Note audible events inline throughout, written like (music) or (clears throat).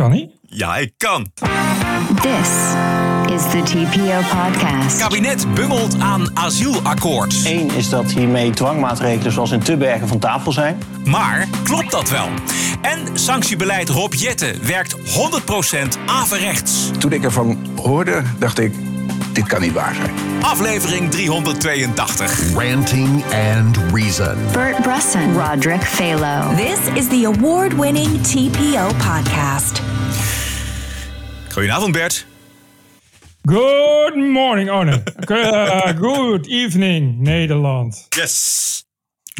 Kan hij? Ja, ik kan. This is the TPO podcast. Kabinet bungelt aan asielakkoord. Eén is dat hiermee dwangmaatregelen zoals in Tubbergen van tafel zijn. Maar klopt dat wel? En sanctiebeleid Rob Jetten werkt 100% averechts. Toen ik ervan hoorde, dacht ik, dit kan niet waar zijn. Aflevering 382. Ranting and Reason. Bert Brussen, Roderick Phalo. This is the award winning TPO podcast. Goedenavond Bert. Good morning. Oh nee. (laughs) Uh, good evening, Nederland. Yes.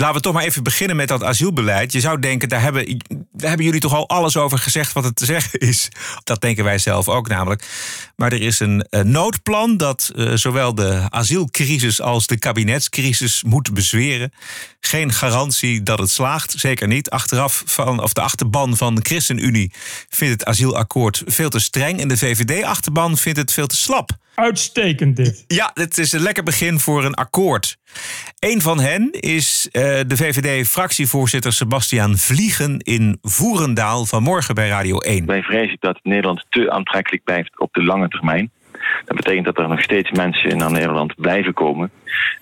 Laten we toch maar even beginnen met dat asielbeleid. Je zou denken, daar hebben, daar hebben jullie toch al alles over gezegd wat het te zeggen is. Dat denken wij zelf ook namelijk. Maar er is een, een noodplan dat uh, zowel de asielcrisis als de kabinetscrisis moet bezweren. Geen garantie dat het slaagt, zeker niet. Achteraf van, of de achterban van de ChristenUnie vindt het asielakkoord veel te streng. En de VVD-achterban vindt het veel te slap. Uitstekend dit. Ja, dit is een lekker begin voor een akkoord. Een van hen is uh, de VVD-fractievoorzitter Sebastiaan Vliegen in Voerendaal vanmorgen bij Radio 1. Wij vrezen dat Nederland te aantrekkelijk blijft op de lange termijn. Dat betekent dat er nog steeds mensen naar Nederland blijven komen.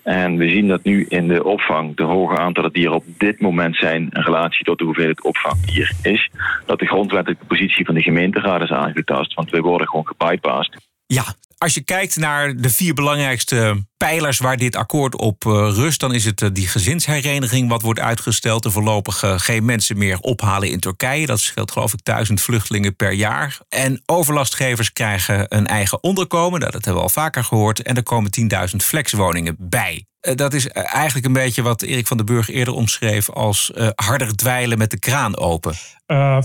En we zien dat nu in de opvang, de hoge aantallen die er op dit moment zijn in relatie tot de hoeveelheid opvang hier is, dat de grondwettelijke positie van de gemeenteraad is aangetast. Want wij worden gewoon gebypast. Ja, als je kijkt naar de vier belangrijkste pijlers waar dit akkoord op uh, rust, dan is het uh, die gezinshereniging wat wordt uitgesteld. Er voorlopig uh, geen mensen meer ophalen in Turkije. Dat scheelt geloof ik duizend vluchtelingen per jaar. En overlastgevers krijgen een eigen onderkomen. Dat hebben we al vaker gehoord. En er komen 10.000 flexwoningen bij. Dat is eigenlijk een beetje wat Erik van den Burg eerder omschreef als harder dweilen met de kraan open.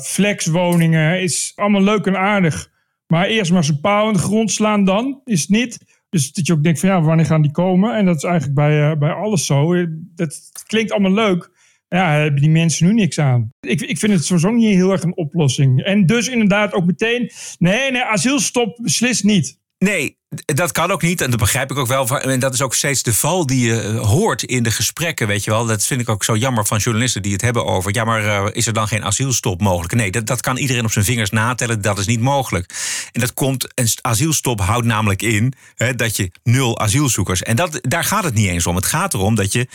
flexwoningen is allemaal leuk en aardig. Maar eerst maar zijn paal in de grond slaan dan, is het niet. Dus dat je ook denkt van ja, wanneer gaan die komen? En dat is eigenlijk bij, uh, bij alles zo. Dat klinkt allemaal leuk. Ja, hebben die mensen nu niks aan. Ik, ik vind het sowieso niet heel erg een oplossing. En dus inderdaad ook meteen, nee, nee, asielstop beslist niet. Nee, dat kan ook niet. En dat begrijp ik ook wel. En dat is ook steeds de val die je hoort in de gesprekken. Weet je wel. Dat vind ik ook zo jammer van journalisten die het hebben over. Ja, maar uh, is er dan geen asielstop mogelijk? Nee, dat, dat kan iedereen op zijn vingers natellen. Dat is niet mogelijk. En dat komt. Een asielstop houdt namelijk in hè, dat je nul asielzoekers. En dat, daar gaat het niet eens om. Het gaat erom dat je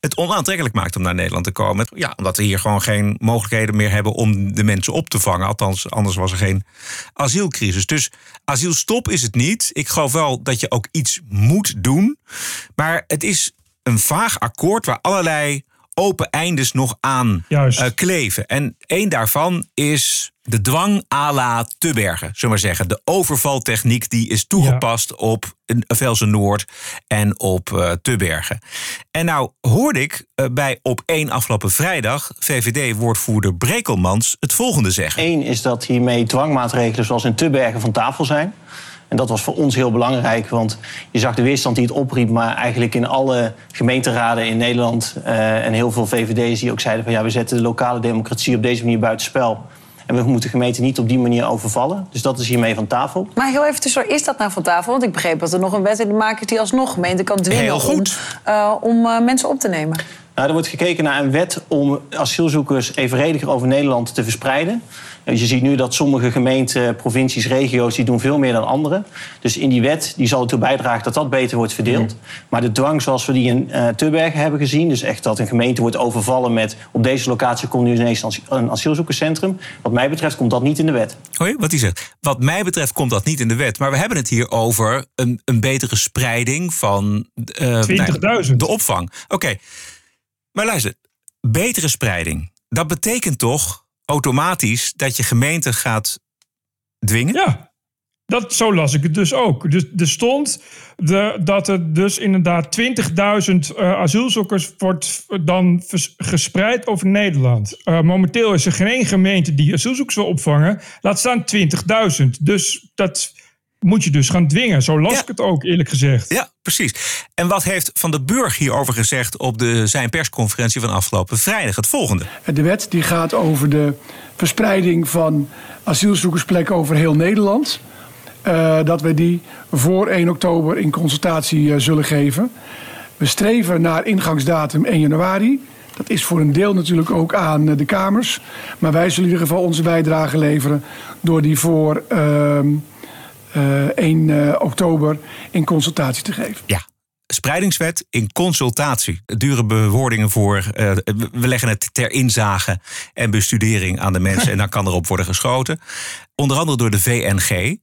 het onaantrekkelijk maakt om naar Nederland te komen. Ja, omdat we hier gewoon geen mogelijkheden meer hebben om de mensen op te vangen. Althans, anders was er geen asielcrisis. Dus asielstop is het niet. Ik geloof wel dat je ook iets moet doen. Maar het is een vaag akkoord waar allerlei open eindes nog aan uh, kleven. En één daarvan is de dwang à la Tubbergen, zullen we maar zeggen. De overvaltechniek die is toegepast ja. op Velsen Noord en op uh, Tubbergen. En nou hoorde ik uh, bij op één afgelopen vrijdag VVD-woordvoerder Brekelmans het volgende zeggen. Eén is dat hiermee dwangmaatregelen zoals in Tubbergen van tafel zijn. En dat was voor ons heel belangrijk, want je zag de weerstand die het opriep, maar eigenlijk in alle gemeenteraden in Nederland uh, en heel veel VVD's die ook zeiden van ja, we zetten de lokale democratie op deze manier buitenspel. En we moeten gemeenten niet op die manier overvallen. Dus dat is hiermee van tafel. Maar heel even tussendoor, is dat nou van tafel? Want ik begreep dat er nog een wet in de maak is die alsnog gemeenten kan dwingen heel goed. om, uh, om uh, mensen op te nemen. Nou, er wordt gekeken naar een wet om asielzoekers evenrediger over Nederland te verspreiden. Je ziet nu dat sommige gemeenten, provincies, regio's, die doen veel meer dan anderen. Dus in die wet die zal ertoe bijdragen dat dat beter wordt verdeeld. Mm. Maar de dwang zoals we die in uh, Tubbergen hebben gezien... dus echt dat een gemeente wordt overvallen met... op deze locatie komt nu ineens een asielzoekerscentrum. Wat mij betreft komt dat niet in de wet. Hoi, wat hij zegt. Wat mij betreft komt dat niet in de wet. Maar we hebben het hier over een, een betere spreiding van uh, 20.000. de opvang. Oké, okay. maar luister. Betere spreiding. Dat betekent toch automatisch dat je gemeente gaat dwingen? Ja, dat, zo las ik het dus ook. Dus er stond de, dat er dus inderdaad 20.000 uh, asielzoekers wordt dan gespreid over Nederland. Uh, momenteel is er geen gemeente die asielzoekers wil opvangen. Laat staan 20.000. Dus dat moet je dus gaan dwingen. Zo las ja. ik het ook, eerlijk gezegd. Ja, precies. En wat heeft Van de Burg hierover gezegd op de, zijn persconferentie van afgelopen vrijdag? Het volgende. De wet die gaat over de verspreiding van asielzoekersplekken over heel Nederland. Uh, dat we die voor 1 oktober in consultatie uh, zullen geven. We streven naar ingangsdatum 1 januari Dat is voor een deel natuurlijk ook aan eh, de Kamers. Maar wij zullen in ieder geval onze bijdrage leveren door die voor ehm, eh, 1 eh, oktober in consultatie te geven. Ja. Spreidingswet in consultatie. Dure bewoordingen voor. eh, we leggen het ter inzage en bestudering aan de mensen. en dan kan erop worden geschoten. Onder andere door de VNG,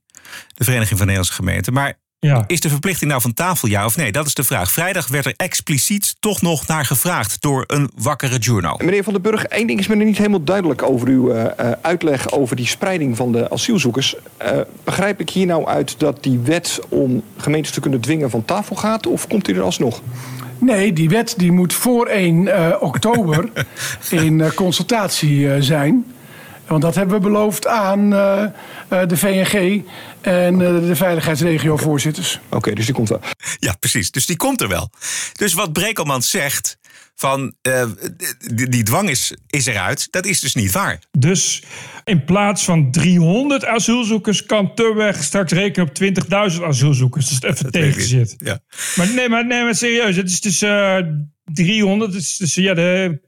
de Vereniging van Nederlandse Gemeenten. Maar Ja. is de verplichting nou van tafel, ja of nee? Dat is de vraag. Vrijdag werd er expliciet toch nog naar gevraagd door een wakkere journo. Meneer Van den Burg, één ding is me er niet helemaal duidelijk over uw eh, eh, uitleg over die spreiding van de asielzoekers. Eh, begrijp ik hier nou uit dat die wet om gemeentes te kunnen dwingen van tafel gaat, of komt die er alsnog? Nee, die wet die moet voor 1 eh, oktober (laughs) in consultatie eh, zijn. Want dat hebben we beloofd aan eh, eh, de VNG en eh, de veiligheidsregio-voorzitters. Oké, dus die komt wel. Ja, precies. Dus die komt er wel. Dus wat Brekelman zegt van eh, die, die dwang is, is eruit, dat is dus niet waar. Dus in plaats van 300 asielzoekers kan Turweg straks rekenen op 20.000 asielzoekers. Als het even tegen zit. Ja. Maar nee, maar, nee, maar serieus. Het is dus eh 300. Het is dus, ja, de,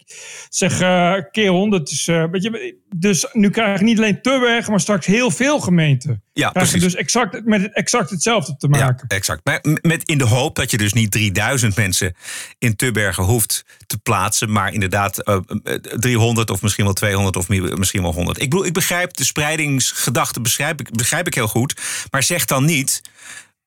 zeg eh, keer 100. Is, eh, weet je, dus nu krijg je niet alleen Turweg, maar straks heel veel gemeenten. Ja, Krijg precies. dus exact, met exact hetzelfde te maken. Ja, exact. Maar met in de hoop dat je dus niet 3000 mensen in Tubbergen hoeft te plaatsen, maar inderdaad eh, eh, 300 of misschien wel 200 of mi- misschien wel 100. Ik bedoel, ik begrijp de spreidingsgedachte, begrijp ik, begrijp ik heel goed. Maar zeg dan niet,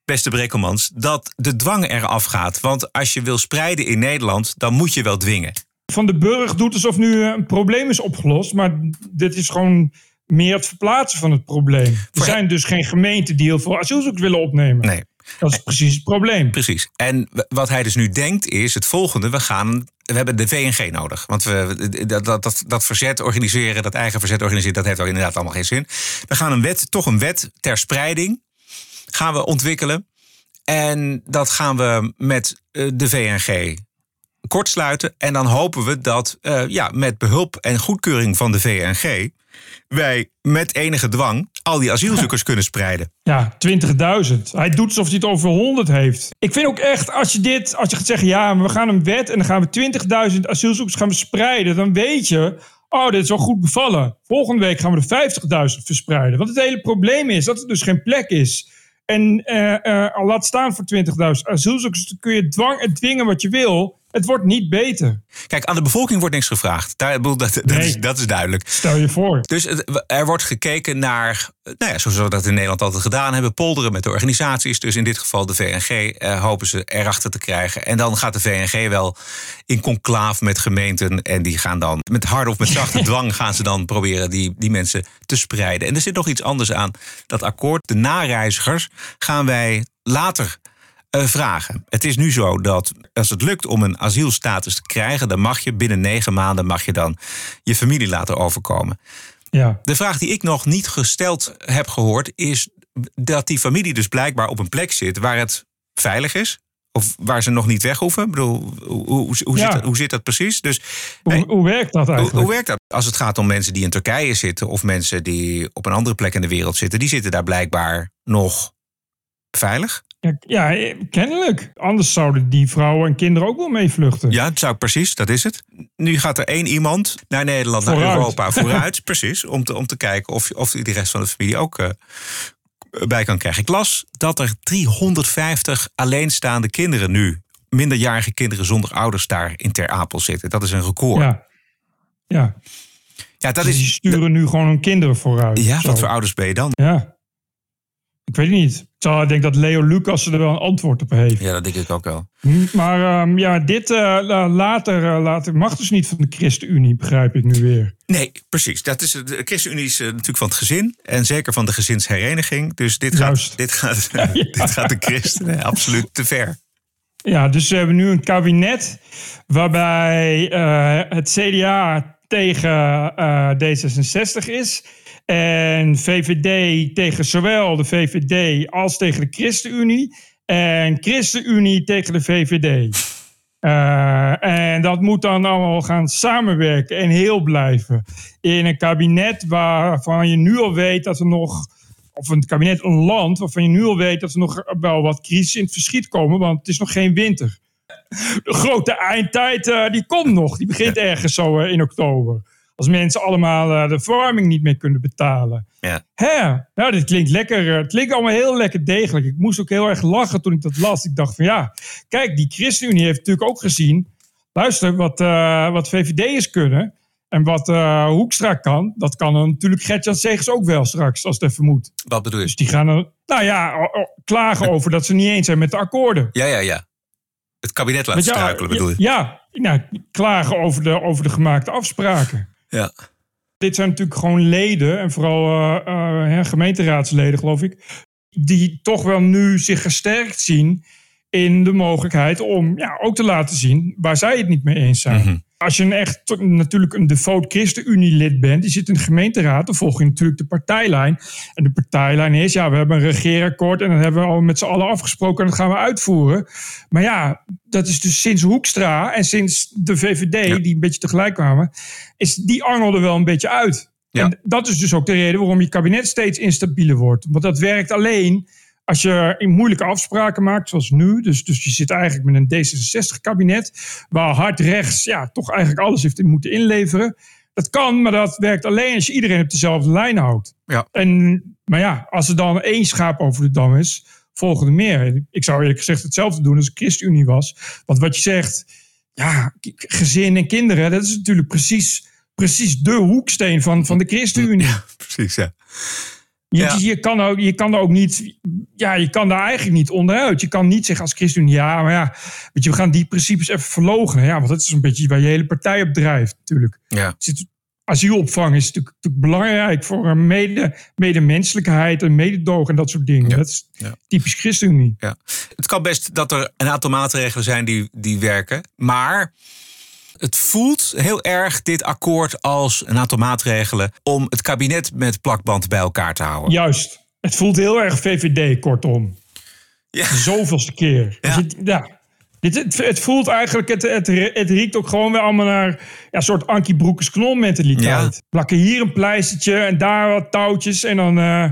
beste Brekkelmans, dat de dwang eraf gaat. Want als je wil spreiden in Nederland, dan moet je wel dwingen. Van de Burg doet alsof nu eh, een probleem is opgelost. Maar dit is gewoon meer het verplaatsen van het probleem. Er zijn dus geen gemeenten die heel veel asielzoekers willen opnemen. Nee. Dat is precies het probleem. Precies. En wat hij dus nu denkt is het volgende. We, gaan, we hebben de VNG nodig. Want we, dat, dat, dat, dat verzet organiseren, dat eigen verzet organiseren... dat heeft ook inderdaad allemaal geen zin. We gaan een wet, toch een wet ter spreiding gaan we ontwikkelen. En dat gaan we met eh, de VNG kortsluiten. En dan hopen we dat eh, ja, met behulp en goedkeuring van de VNG... wij met enige dwang al die asielzoekers kunnen spreiden. Ja, 20.000. Hij doet alsof hij het over 100 heeft. Ik vind ook echt, als je dit, als je gaat zeggen, ja, maar we gaan een wet en dan gaan we 20.000 asielzoekers gaan we spreiden, dan weet je, oh, dit is wel goed bevallen. Volgende week gaan we er 50.000 verspreiden. Want het hele probleem is dat er dus geen plek is. En al laat staan voor 20.000 asielzoekers, dan kun je dwang, en dwingen wat je wil. Het wordt niet beter. Kijk, aan de bevolking wordt niks gevraagd. Daar, dat, dat, is, dat is duidelijk. Stel je voor. Dus het- er wordt gekeken naar, nou ja, zoals we dat in Nederland altijd gedaan hebben, polderen met de organisaties. Dus in dit geval de VNG eh, hopen ze erachter te krijgen. En dan gaat de VNG wel in conclaaf met gemeenten. En die gaan dan met harde of met zachte (laughs) dwang gaan ze dan proberen die, die mensen te spreiden. En er zit nog iets anders aan dat akkoord. De nareizigers gaan wij later vragen. Het is nu zo dat als het lukt om een asielstatus te krijgen, dan mag je binnen negen maanden mag je dan je familie laten overkomen. Ja. De vraag die ik nog niet gesteld heb gehoord is dat die familie dus blijkbaar op een plek zit waar het veilig is. Of waar ze nog niet weg hoeven. Ik bedoel, hoe, hoe, hoe, Ja. zit, hoe zit dat precies? Dus, Hoe, hoe werkt dat eigenlijk? hoe werkt dat? Als het gaat om mensen die in Turkije zitten of mensen die op een andere plek in de wereld zitten, die zitten daar blijkbaar nog veilig. Ja, ja, kennelijk. Anders zouden die vrouwen en kinderen ook wel meevluchten. Ja, dat zou ik precies, dat is het. Nu gaat er één iemand naar Nederland, naar. Europa (laughs) vooruit, precies. Om te, om te kijken of, of de rest van de familie ook eh, bij kan krijgen. Ik las dat er 350 alleenstaande kinderen nu, minderjarige kinderen zonder ouders daar in Ter Apel zitten. Dat is een record. Ja, Ja. Ja. dat Dus die is. sturen nu gewoon hun kinderen vooruit. Ja, Zo. wat voor ouders ben je dan? Ja. Ik weet het niet. Ik denk dat Leo Lucas er wel een antwoord op heeft. Ja, dat denk ik ook wel. Hm, Maar ehm, ja, dit eh, la- later, eh, later mag dus niet van de ChristenUnie, begrijp ik nu weer. Nee, precies. Dat is, de ChristenUnie is eh, natuurlijk van het gezin. En zeker van de gezinshereniging. Dus dit gaat, dit gaat, (laughs) (laughs) dit gaat de christenen absoluut te ver. Ja, dus we hebben nu een kabinet waarbij het CDA tegen eh, D66 is. En VVD tegen zowel de VVD als tegen de ChristenUnie. En ChristenUnie tegen de VVD. Eh, en dat moet dan allemaal gaan samenwerken en heel blijven. In een kabinet waarvan je nu al weet dat er nog. Of een kabinet, een land waarvan je nu al weet dat er nog wel wat crisis in het verschiet komen, want het is nog geen winter. de grote eindtijd, eh, die komt nog. Die begint ergens zo eh, in oktober. Als mensen allemaal eh, de verwarming niet meer kunnen betalen. Ja. Hè? Nou, dit klinkt lekker. eh, Het klinkt allemaal heel lekker degelijk. Ik moest ook heel erg lachen toen ik dat las. Ik dacht van ja, kijk, die ChristenUnie heeft natuurlijk ook gezien. Luister, wat, eh wat VVD'ers kunnen en wat eh, Hoekstra kan, dat kan dan natuurlijk Gertjan Segers ook wel straks, als het even moet. Wat bedoel je? Dus die gaan dan, nou ja, klagen (laughs) over dat ze niet eens zijn met de akkoorden. Ja, ja, ja. Het kabinet laten jou- struikelen, bedoel je? Ja, nou, klagen over de, over de gemaakte afspraken. Ja. Dit zijn natuurlijk gewoon leden, en vooral eh, eh, gemeenteraadsleden, geloof ik, die toch wel nu zich gesterkt zien in de mogelijkheid om ja, ook te laten zien waar zij het niet mee eens zijn. Mhm. Als je een echt natuurlijk een devoot ChristenUnie-lid bent, die zit in de gemeenteraad, dan volg je natuurlijk de partijlijn. En de partijlijn is, ja, we hebben een regeerakkoord en dat hebben we al met z'n allen afgesproken en dat gaan we uitvoeren. Maar ja, dat is dus sinds Hoekstra en sinds de VVD, die een beetje tegelijk kwamen, is die angelde wel een beetje uit. En dat is dus ook de reden waarom je kabinet steeds instabieler wordt. Want dat werkt alleen als je in moeilijke afspraken maakt, zoals nu. Dus, dus je zit eigenlijk met een D66-kabinet, waar hard rechts ja, toch eigenlijk alles heeft moeten inleveren. Dat kan, maar dat werkt alleen als je iedereen op dezelfde lijn houdt. Ja. En, maar ja, als er dan één schaap over de dam is, volgen er meer. Ik zou eerlijk gezegd hetzelfde doen als ik ChristenUnie was. Want wat je zegt, ja, gezin en kinderen, dat is natuurlijk precies, precies de hoeksteen van, van de ChristenUnie. Precies, ja. Je, Ja. je, kan ook, je kan er ook niet, ja, je kan daar eigenlijk niet onderuit. Je kan niet zeggen als ChristenUnie, ja, maar ja, weet je, we gaan die principes even verlogenen. Ja, want dat is een beetje waar je hele partij op drijft, natuurlijk. Ja. Zit- Asielopvang is natuurlijk, natuurlijk belangrijk voor een mede, medemenselijkheid en mededogen en dat soort dingen. Dat is typisch ChristenUnie. Ja. Het kan best dat er een aantal maatregelen zijn die, die werken. Maar het voelt heel erg dit akkoord als een aantal maatregelen om het kabinet met plakband bij elkaar te houden. Juist. Het voelt heel erg VVD, kortom. Ja. Zoveelste keer. Ja. ja. Dit, het, het voelt eigenlijk, het, het, het riekt ook gewoon weer allemaal naar ja, een soort Ankie Broekers knol mentaliteit. Plakken hier een pleistertje en daar wat touwtjes en dan, eh,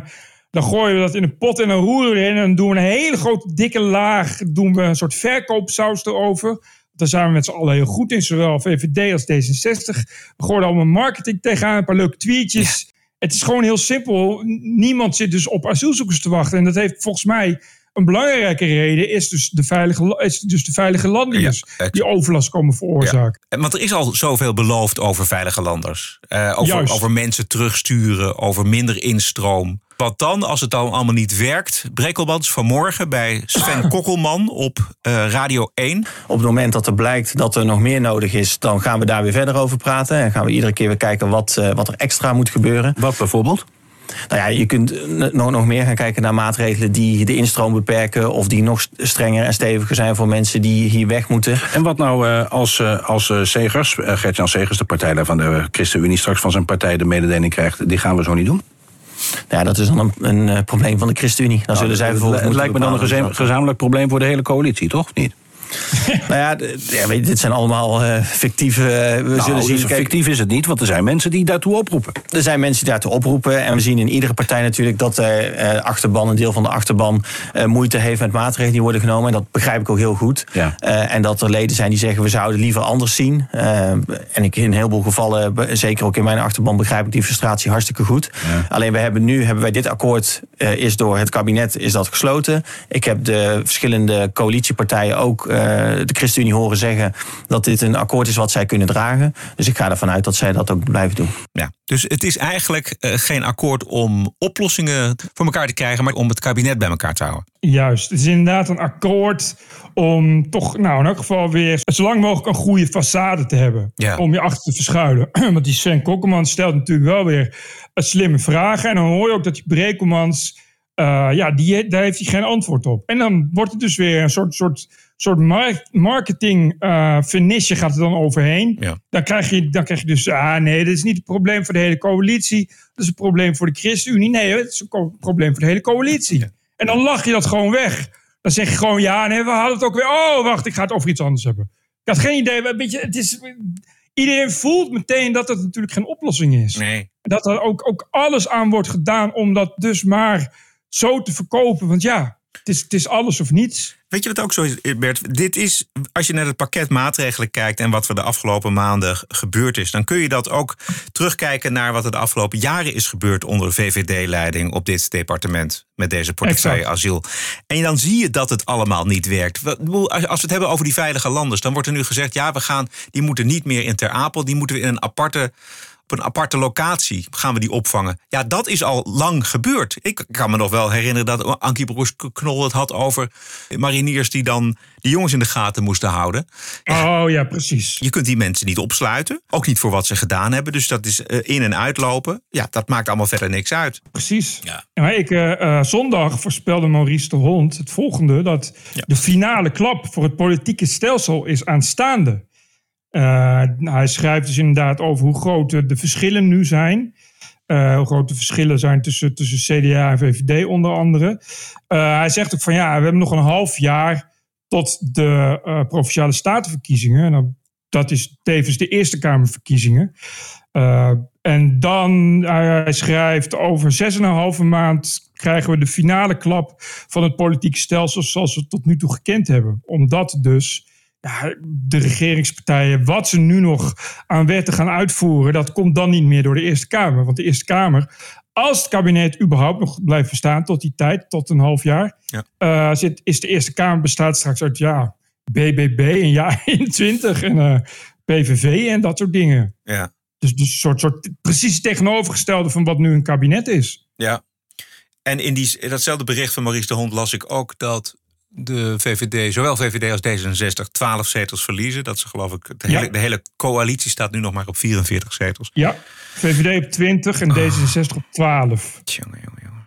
dan gooien we dat in een pot en dan roeren we erin en dan doen we een hele grote dikke laag, doen we een soort verkoopsaus erover. Daar zijn we met z'n allen heel goed in, zowel VVD als D66. We gooien allemaal marketing tegenaan, een paar leuke tweetjes. Het is gewoon heel simpel. Niemand zit dus op asielzoekers te wachten. En dat heeft volgens mij een belangrijke reden, is dus de veilige, is dus de veilige landingers die overlast komen veroorzaken. En Want er is al zoveel beloofd over veilige landers. Eh, over, over mensen terugsturen, over minder instroom. Wat dan, als het dan allemaal niet werkt? Brekelmans vanmorgen bij Sven (clears throat) Kokkelman op eh, Radio 1. Op het moment dat er blijkt dat er nog meer nodig is, dan gaan we daar weer verder over praten. En gaan we iedere keer weer kijken wat, eh, wat er extra moet gebeuren. Wat bijvoorbeeld? Nou ja, je kunt nog, nog meer gaan kijken naar maatregelen die de instroom beperken. Of die nog strenger en steviger zijn voor mensen die hier weg moeten. En wat nou eh, als, eh, als eh, Segers, Gert-Jan Segers, de partijleider van de ChristenUnie, straks van zijn partij de mededeling krijgt, die gaan we zo niet doen? Ja, dat is dan een, een probleem van de ChristenUnie. Dan zullen zij het, lijkt me dan een gezamenlijk probleem voor de hele coalitie, toch? Of niet? (laughs) nou ja, ja, weet dit zijn allemaal eh, fictieve. eh, we Nou, zullen zien. Kijk, fictief is het niet, want er zijn mensen die daartoe oproepen. Er zijn mensen die daartoe oproepen. En we zien in iedere partij natuurlijk dat de eh, achterban, een deel van de achterban, moeite heeft met maatregelen die worden genomen. En dat begrijp ik ook heel goed. Ja. En dat er leden zijn die zeggen we zouden liever anders zien. En ik in een heleboel gevallen, zeker ook in mijn achterban, begrijp ik die frustratie hartstikke goed. Alleen we hebben nu hebben wij dit akkoord is door het kabinet is dat gesloten. Ik heb de verschillende coalitiepartijen ook de ChristenUnie horen zeggen dat dit een akkoord is wat zij kunnen dragen. Dus ik ga ervan uit dat zij dat ook blijven doen. Ja, dus het is eigenlijk eh, geen akkoord om oplossingen voor elkaar te krijgen, maar om het kabinet bij elkaar te houden. Juist, het is inderdaad een akkoord om toch, nou in elk geval weer zo lang mogelijk een goede façade te hebben. Ja. Om je achter te verschuilen. (clears throat) Want die Sven Kokkelman stelt natuurlijk wel weer een slimme vragen. En dan hoor je ook dat die Brekelmans, eh, ja, die, daar heeft hij geen antwoord op. En dan wordt het dus weer een soort, soort, soort mark- marketing finishje gaat er dan overheen. Ja. Dan, krijg je, dan krijg je dus, ah nee, dit is niet het probleem voor de hele coalitie. Dat is een probleem voor de ChristenUnie. Nee, het is een probleem voor de hele coalitie. En dan lach je dat gewoon weg. Dan zeg je gewoon, ja, nee, we hadden het ook weer. Oh, wacht, ik ga het over iets anders hebben. Ik had geen idee. Een beetje, het is, iedereen voelt meteen dat het natuurlijk geen oplossing is. Nee. Dat er ook, ook alles aan wordt gedaan om dat dus maar zo te verkopen. Want ja, Het is, het is alles of niets. Weet je wat ook zo is, Bert? Dit is, als je naar het pakket maatregelen kijkt en wat er de afgelopen maanden gebeurd is, dan kun je dat ook terugkijken naar wat er de afgelopen jaren is gebeurd onder VVD-leiding op dit departement met deze portefeuille Exact. asiel. En dan zie je dat het allemaal niet werkt. Als we het hebben over die veilige landers, dan wordt er nu gezegd: ja, we gaan, die moeten niet meer in Ter Apel, die moeten we in een aparte. Op een aparte locatie gaan we die opvangen. Ja, dat is al lang gebeurd. Ik kan me nog wel herinneren dat Ankie Broers-Knol het had over mariniers die dan de jongens in de gaten moesten houden. Oh ja, precies. Je kunt die mensen niet opsluiten. Ook niet voor wat ze gedaan hebben. Dus dat is eh, in- en uitlopen. Ja, dat maakt allemaal verder niks uit. Precies. Ja. Ja, ik, eh, eh, zondag voorspelde Maurice de Hond het volgende: dat de finale klap voor het politieke stelsel is aanstaande. Eh, hij schrijft dus inderdaad over hoe groot de verschillen nu zijn. Eh, hoe groot de verschillen zijn tussen, tussen CDA en VVD onder andere. Eh, hij zegt ook van ja, we hebben nog een half jaar tot de provinciale statenverkiezingen. En dan- dat is tevens de Eerste Kamerverkiezingen. En dan, hij schrijft, over zes en een halve maand krijgen we de finale klap van het politieke stelsel zoals we het tot nu toe gekend hebben. Omdat dus de regeringspartijen, wat ze nu nog aan wetten gaan uitvoeren, dat komt dan niet meer door de Eerste Kamer. Want de Eerste Kamer, als het kabinet überhaupt nog blijft bestaan tot die tijd, tot een half jaar, Ja. eh, zit, is de Eerste Kamer bestaat straks uit ja, BBB en ja (laughs) 21 en eh, PVV en dat soort dingen. Ja. Dus, dus een soort, soort precies tegenovergestelde van wat nu een kabinet is. Ja. En in die, datzelfde bericht van Maurice de Hond las ik ook dat de VVD, zowel VVD als D66, 12 zetels verliezen. Dat ze geloof ik, de Ja. hele, de hele coalitie staat nu nog maar op 44 zetels. Ja, VVD op 20 en D66 op 12. Tjonge, jonge, jonge.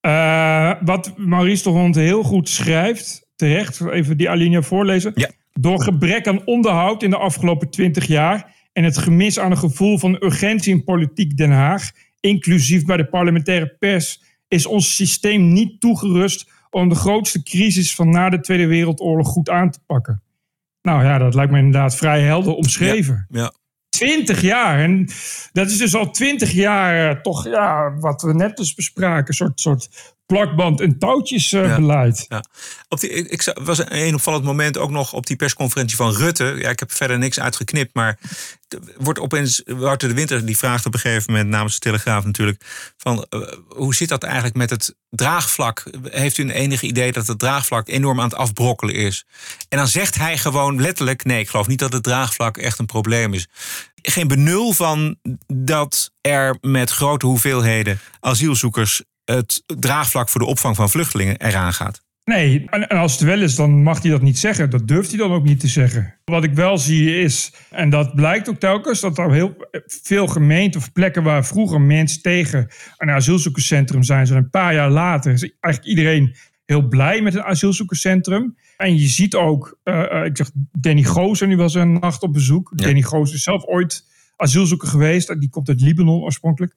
Eh, wat Maurice de Hond heel goed schrijft, terecht, even die alinea voorlezen. Ja. Door gebrek aan onderhoud in de afgelopen 20 jaar en het gemis aan een gevoel van urgentie in politiek Den Haag, inclusief bij de parlementaire pers, is ons systeem niet toegerust om de grootste crisis van na de Tweede Wereldoorlog goed aan te pakken. Nou ja, dat lijkt me inderdaad vrij helder omschreven. Ja. 20 jaar. En dat is dus al 20 jaar eh, toch, ja, wat we net dus bespraken, een soort, soort plakband- en touwtjesbeleid. Ja. Op die, ik, ik was een opvallend moment ook nog op die persconferentie van Rutte. Ja, ik heb verder niks uitgeknipt, maar wordt opeens Wouter de Winter die vraagt op een gegeven moment namens de Telegraaf natuurlijk van eh, hoe zit dat eigenlijk met het draagvlak? Heeft u een enige idee dat het draagvlak enorm aan het afbrokkelen is? En dan zegt hij gewoon letterlijk: nee, ik geloof niet dat het draagvlak echt een probleem is. Geen benul van dat er met grote hoeveelheden asielzoekers het draagvlak voor de opvang van vluchtelingen eraan gaat. Nee, en, als het wel is, dan mag hij dat niet zeggen. Dat durft hij dan ook niet te zeggen. Wat ik wel zie is, en dat blijkt ook telkens, dat er heel veel gemeenten of plekken waar vroeger mensen tegen een asielzoekerscentrum zijn, zijn een paar jaar later is eigenlijk iedereen heel blij met een asielzoekerscentrum. En je ziet ook, eh, eh, ik zeg, Danny Goos, en die was een nacht op bezoek. Ja. Danny Goos is zelf ooit asielzoeker geweest. Die komt uit Libanon oorspronkelijk.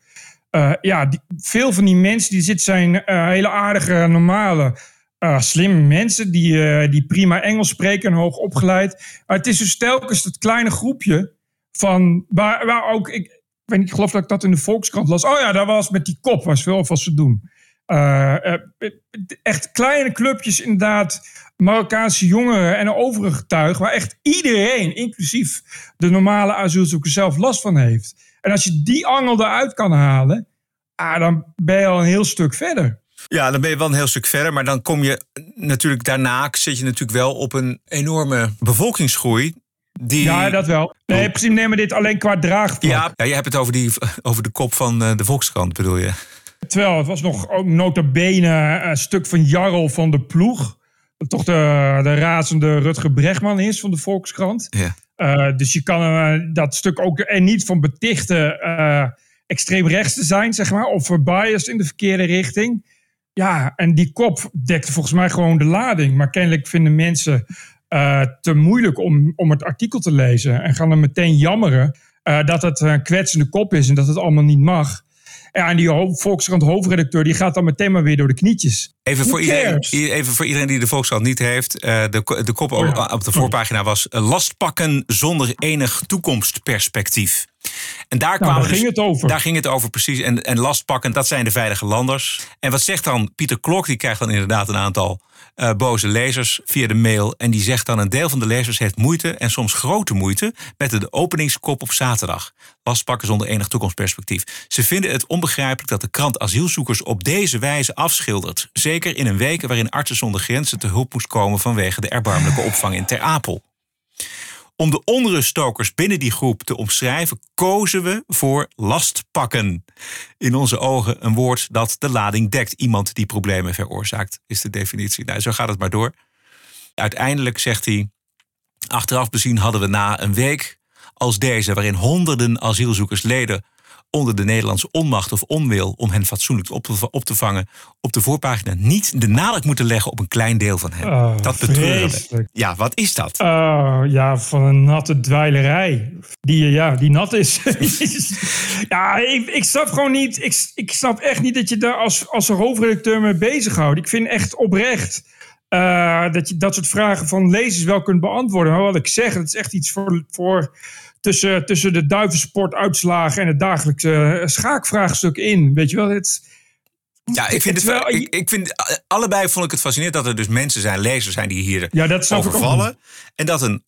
Eh, ja, veel van die mensen die zitten zijn eh, hele aardige, normale, eh, slimme mensen die, die prima Engels spreken en hoog opgeleid. Maar het is dus telkens dat kleine groepje van waar, waar ook ik, weet niet, ik geloof dat ik dat in de Volkskrant las. Oh ja, daar was met die kop was veel wat ze doen. Echt kleine clubjes inderdaad, Marokkaanse jongeren en overige tuig, waar echt iedereen, inclusief de normale asielzoeker zelf, last van heeft. En als je die angel eruit kan halen, ah, dan ben je al een heel stuk verder. Ja, dan ben je wel een heel stuk verder. Maar dan kom je natuurlijk daarna zit je natuurlijk wel op een enorme bevolkingsgroei. Die, Ja, dat wel. Nee, precies, neem maar dit alleen qua draagvlak. ja, ja, je hebt het over, die, (laughs) over de kop van eh, de Volkskrant, bedoel je? Terwijl het was nog ook nota bene een stuk van Jarl van de Ploeg. Dat toch de, de razende Rutger Bregman is van de Volkskrant. Ja. Eh, dus je kan eh, dat stuk ook er niet van betichten eh, extreem rechts te zijn, zeg maar. Of biased in de verkeerde richting. Ja, en die kop dekte volgens mij gewoon de lading. Maar kennelijk vinden mensen te moeilijk om, om het artikel te lezen. En gaan dan meteen jammeren dat het een kwetsende kop is en dat het allemaal niet mag. Ja, en die Volkskrant hoofdredacteur die gaat dan meteen maar weer door de knietjes. Even voor, iedereen, even voor iedereen die de Volkskrant niet heeft. eh, de, de kop op, Oh ja. op de voorpagina was... eh, lastpakken zonder enig toekomstperspectief. En daar, kwamen daar dus- ging het over. Daar ging het over, precies. En, en lastpakken, dat zijn de veilige landers. En wat zegt dan Pieter Klok? Die krijgt dan inderdaad een aantal eh, boze lezers via de mail. En die zegt dan... een deel van de lezers heeft moeite... en soms grote moeite... met de openingskop op zaterdag. Lastpakken zonder enig toekomstperspectief. Ze vinden het onbegrijpelijk dat de krant asielzoekers op deze wijze afschildert. Zeker in een week waarin Artsen zonder Grenzen te hulp moest komen... vanwege de erbarmelijke opvang in Ter Apel. Om de onruststokers binnen die groep te omschrijven, kozen we voor lastpakken. In onze ogen een woord dat de lading dekt. Iemand die problemen veroorzaakt, is de definitie. Nou, zo gaat het maar door. Uiteindelijk zegt hij. Achteraf bezien hadden we na een week als deze, waarin honderden asielzoekers leden onder de Nederlandse onmacht of onwil om hen fatsoenlijk op te, op te vangen, op de voorpagina niet de nadruk moeten leggen op een klein deel van hen. Oh, dat betreuren. Ja, wat is dat? Oh, ja, van een natte dweilerij. Die, ja, die nat (laughs) is. ja, ik, ik snap gewoon niet. Ik, ik snap echt niet dat je daar als, als hoofdredacteur mee bezighoudt. Ik vind echt oprecht eh, dat je dat soort vragen van lezers wel kunt beantwoorden. Maar wat ik zeg, het is echt iets voor. voor tussen, tussen de duivensportuitslagen en het dagelijkse eh, schaakvraagstuk in. Weet je wel, het. Ja, ik vind het wel. Ik, ik vind, allebei vond ik het fascinerend dat er dus mensen zijn, lezers zijn die hier Ja, dat overvallen. En dat een,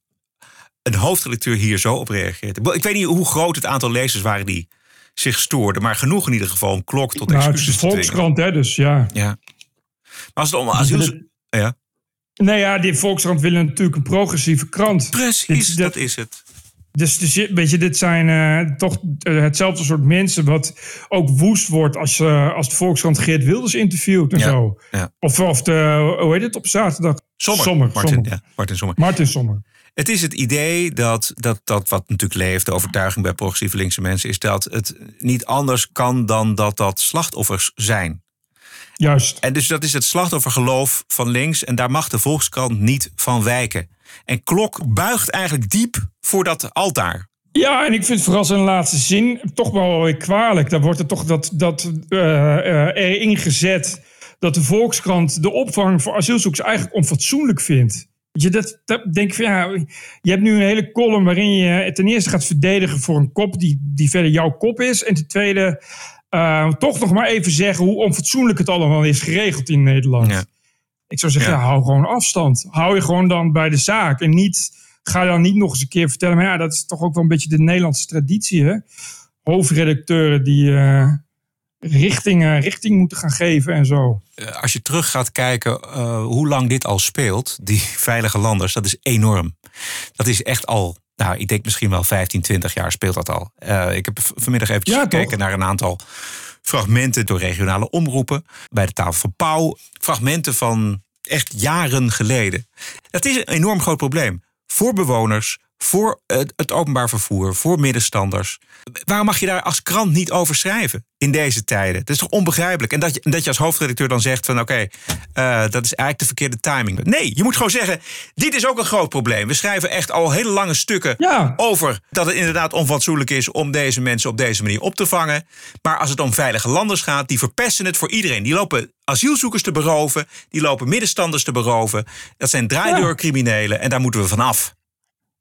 een hoofdredacteur hier zo op reageert. Ik weet niet hoe groot het aantal lezers waren die zich stoorden. Maar genoeg in ieder geval om klok tot Nou, het is excuses de. Volkskrant, hè, dus ja. Ja. Maar als het om asiel... Ja. Nee, ja, die Volkskrant willen natuurlijk een progressieve krant. Precies, dat is het. Dus, dus weet je, dit zijn eh, toch eh, hetzelfde soort mensen wat ook woest wordt als, eh, als de Volkskrant Geert Wilders interviewt en Ja, zo. ja. Of, of de, hoe heet het op zaterdag? Sommer. Martin, Sommer. Ja, Martin Sommer. Martin Sommer. Het is het idee dat, dat, dat wat natuurlijk leeft, de overtuiging bij progressieve linkse mensen, is dat het niet anders kan dan dat dat slachtoffers zijn. Juist. En dus dat is het slachtoffergeloof van links. En daar mag de Volkskrant niet van wijken. En Klok buigt eigenlijk diep voor dat altaar. Ja, en ik vind vooral zijn laatste zin toch wel weer kwalijk. Daar wordt er toch dat, dat eh, erin gezet dat de Volkskrant de opvang voor asielzoekers eigenlijk onfatsoenlijk vindt. Je, dat, dat denk van ja, je hebt nu een hele column waarin je ten eerste gaat verdedigen voor een kop die, die verder jouw kop is. En ten tweede eh, toch nog maar even zeggen hoe onfatsoenlijk het allemaal is geregeld in Nederland. Ik zou zeggen, Ja. hou gewoon afstand. Hou je gewoon dan bij de zaak. En niet, ga dan niet nog eens een keer vertellen. Maar ja, dat is toch ook wel een beetje de Nederlandse traditie. Hè? Hoofdredacteuren die eh, richting, eh, richting moeten gaan geven en zo. Eh, Als je terug gaat kijken hoe lang dit al speelt, die (laughs) veilige landers, dat is enorm. Dat is echt al, nou, ik denk misschien wel 15, 20 jaar speelt dat al. Ik heb vanmiddag eventjes Ja, gekeken naar een aantal fragmenten door regionale omroepen. Bij de tafel van Pauw. Fragmenten van echt jaren geleden. Dat is een enorm groot probleem. Voor bewoners, voor het, openbaar vervoer, voor middenstanders. Waarom mag je daar als krant niet over schrijven in deze tijden? Dat is toch onbegrijpelijk? En dat je, dat je als hoofdredacteur dan zegt van oké, eh, dat is eigenlijk de verkeerde timing. Nee, je moet gewoon zeggen, dit is ook een groot probleem. We schrijven echt al hele lange stukken over dat het inderdaad onfatsoenlijk is om deze mensen op deze manier op te vangen. Maar als het om veilige landers gaat, die verpesten het voor iedereen. Die lopen asielzoekers te beroven, die lopen middenstanders te beroven. Dat zijn draaideurcriminelen en daar moeten we vanaf.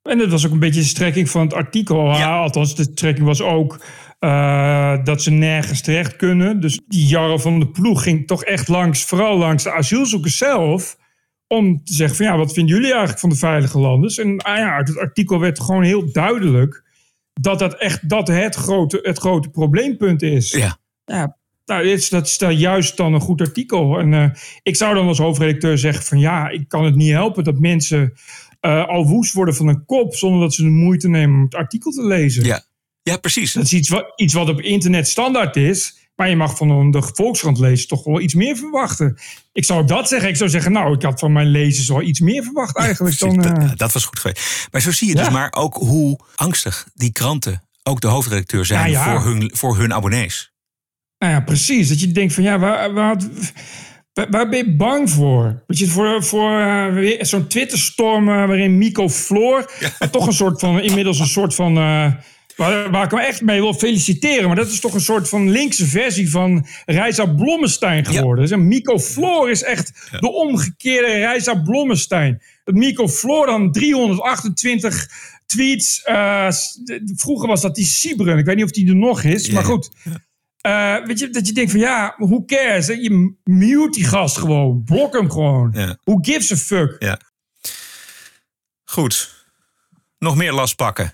En dat was ook een beetje de strekking van het artikel. Ja. Althans, de strekking was ook eh, dat ze nergens terecht kunnen. Dus die Jarre van de Ploeg ging toch echt langs, vooral langs de asielzoekers zelf. Om te zeggen van ja, wat vinden jullie eigenlijk van de veilige landers? En ah ja, uit het artikel werd gewoon heel duidelijk dat dat echt dat het grote, het grote probleempunt is. Ja. ja nou, is, dat is dan juist dan een goed artikel. En eh, ik zou dan als hoofdredacteur zeggen van ja, ik kan het niet helpen dat mensen eh, al woest worden van een kop zonder dat ze de moeite nemen om het artikel te lezen. Ja, ja precies. Dat is iets wat, iets wat op internet standaard is. Maar je mag van de Volkskrant lezen toch wel iets meer verwachten. Ik zou ook dat zeggen. Ik zou zeggen, nou, ik had van mijn lezers wel iets meer verwacht eigenlijk. Dan, dat, eh, dat was goed geweest. Maar zo zie je dus maar ook hoe angstig die kranten, ook de hoofdredacteur, zijn ja. Voor, hun, voor hun abonnees. Nou ja, precies. Dat je denkt van ja, waar, waar, waar, waar ben je bang voor? Weet je, voor, voor eh, zo'n Twitterstorm eh, waarin Mico Floor toch een soort van, inmiddels een soort van, eh, Waar, waar ik hem echt mee wil feliciteren. Maar dat is toch een soort van linkse versie van Reisa Blommestein geworden. Dus Mico Floor is echt de omgekeerde Reisa Blommestein. Dat Mico Floor dan 328 tweets. vroeger was dat die Sibren. Ik weet niet of die er nog is. Maar goed. Eh, weet je, dat je denkt van ja, who cares? hè? Je mute die gast gewoon. Blok hem gewoon. Ja. Who gives a fuck? Ja. Goed. Nog meer last pakken.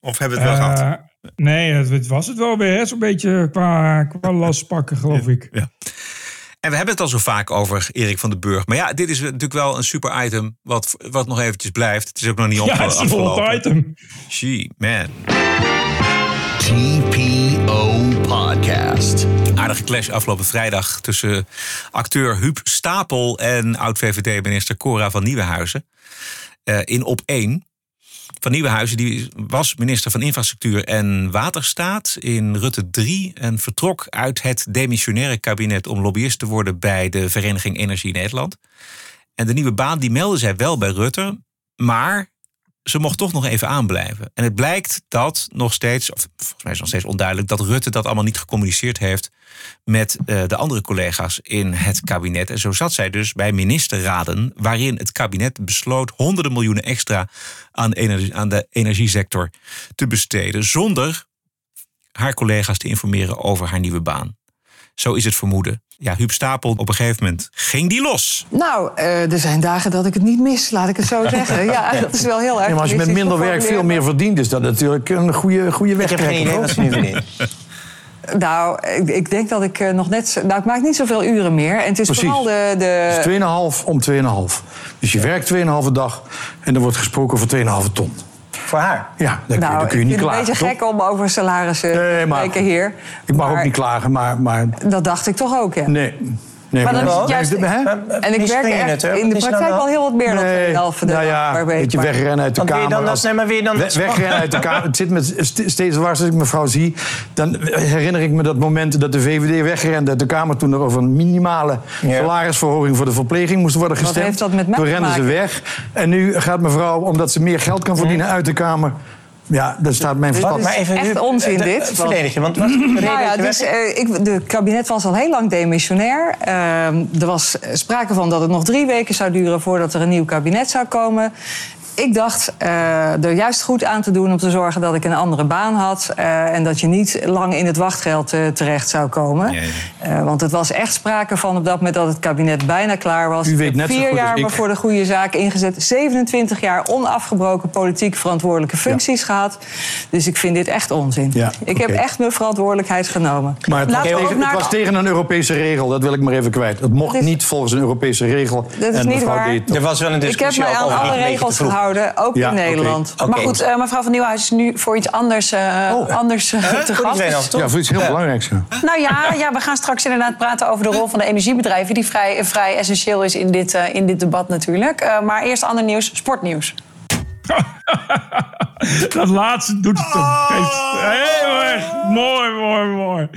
Of hebben we het wel Eh, gehad? Nee, dat, dat was het wel weer. Zo'n beetje qua, qua last pakken, geloof ik. En we hebben het al zo vaak over Erik van den Burg. Maar ja, dit is natuurlijk wel een super item wat, wat nog eventjes blijft. Het is ook nog niet Ja, opge- het is een item. Gee, man. TPO Podcast. Aardige clash afgelopen vrijdag tussen acteur Huub Stapel en oud-VVD-minister Cora van Nieuwenhuizen. Eh, in op 1. Van Nieuwenhuizen die was minister van Infrastructuur en Waterstaat in Rutte 3 en vertrok uit het demissionaire kabinet om lobbyist te worden bij de Vereniging Energie Nederland. En de nieuwe baan die meldde zij wel bij Rutte, maar ze mocht toch nog even aanblijven. En het blijkt dat nog steeds, of volgens mij is nog steeds onduidelijk, dat Rutte dat allemaal niet gecommuniceerd heeft met eh, de andere collega's in het kabinet. En zo zat zij dus bij ministerraden, waarin het kabinet besloot honderden miljoenen extra aan, energie, aan de energiesector te besteden, zonder haar collega's te informeren over haar nieuwe baan. Zo is het vermoeden. Ja, Huub Stapel, op een gegeven moment ging die los. Nou, eh, er zijn dagen dat ik het niet mis, laat ik het zo (laughs) zeggen. Ja, dat is wel heel erg. Ja, maar als je met minder werk veel meer verdient, is dat natuurlijk een goede, goede weg. Ik heb geen idee wat ze nu verdienen. Nou, ik, ik denk dat ik eh, nog net... zo- Nou, ik maak niet zoveel uren meer. En het is Precies. vooral de... de Dus 2,5 om 2,5. Dus je werkt 2,5 dag en er wordt gesproken over 2,5 ton. Voor haar? Ja, dan, kun, je, nou, dan kun je ik niet vind klagen. het een beetje toch? gek om over salarissen te spreken hier. Ik mag ook niet klagen, maar... maar Dat dacht ik toch ook, ja. nee. Nee Maar dan is het juist- Hè? En ik werk echt in de praktijk al heel wat meer dan 2,5 nou ja, per week. dat je maar- wegrennen uit de kamer. dan als- nee, maar je dan wegrennen uit de (laughs) kamer. Het zit met st- steeds waar als ik mevrouw zie. Dan herinner ik me dat moment dat de VVD wegrende uit de kamer... toen er over een minimale salarisverhoging voor de verpleging moest worden Wat gestemd. heeft dat met mij Toen te renden ze weg. En nu gaat mevrouw, omdat ze meer geld kan verdienen uit de kamer... Ja, dan staat mijn Dit verstand. is echt onzin, de- dit. verdedig je, want Nou ja, dus, eh, ik, de kabinet was al heel lang demissionair. Ehm, er was sprake van dat het nog drie weken zou duren voordat er een nieuw kabinet zou komen. Ik dacht eh, er juist goed aan te doen om te zorgen dat ik een andere baan had. eh, en dat je niet lang in het wachtgeld eh, terecht zou komen. Eh, want het was echt sprake van op dat moment dat het kabinet bijna klaar was. U weet net zo vier jaar ik. me voor de goede zaak ingezet. 27 jaar onafgebroken politiek verantwoordelijke functies gehad. Dus ik vind dit echt onzin. Ja, ik heb echt mijn verantwoordelijkheid genomen. Maar het was, tegen, het naar- was tegen een Europese regel, dat wil ik maar even kwijt. Het mocht is- niet volgens een Europese regel. Dat is en niet waar. deed Er was wel een Ik heb discussie mij aan alle regels te ook Ja, in. Nederland. Maar goed, eh, mevrouw van Nieuwhuis is nu voor iets anders, eh, (laughs) anders eh, te Voor gast. 2,5 ton. Ja, voor iets heel belangrijks. Ja. Nou ja, ja, we gaan straks inderdaad praten over de rol van de energiebedrijven... die vrij, vrij essentieel is in dit, eh, in dit debat natuurlijk. Eh, maar eerst ander nieuws, sportnieuws. (laughs) Dat laatste doet het heel erg mooi, mooi, mooi.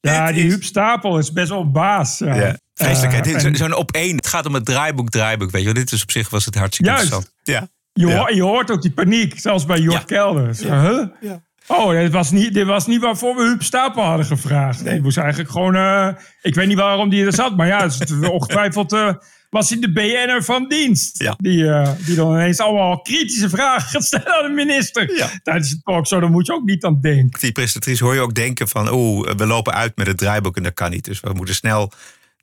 Ja, die Huub Stapel is best wel baas. Ja. Ja. Vreselijk, hè? Eh, Zo'n op één. Het gaat om het draaiboek, draaiboek. Weet je wel. Dit is op zich was het hartstikke Juist. interessant. Ja. je, Ja. hoort, je hoort ook die paniek, zelfs bij Jort Kelder. Huh? Oh, dit was, niet, dit was niet waarvoor we Huub Stapel hadden gevraagd. Die moest eigenlijk gewoon... eh, ik weet niet waarom die er zat, maar ja, het is (laughs) ongetwijfeld... eh, was hij de BN'er van dienst. Ja. Die, eh, die dan ineens allemaal kritische vragen gaat stellen aan de minister. Ja. Tijdens het talk zo, daar moet je ook niet aan denken. Die presentatrice hoor je ook denken van... oh, we lopen uit met het draaiboek en dat kan niet. Dus we moeten snel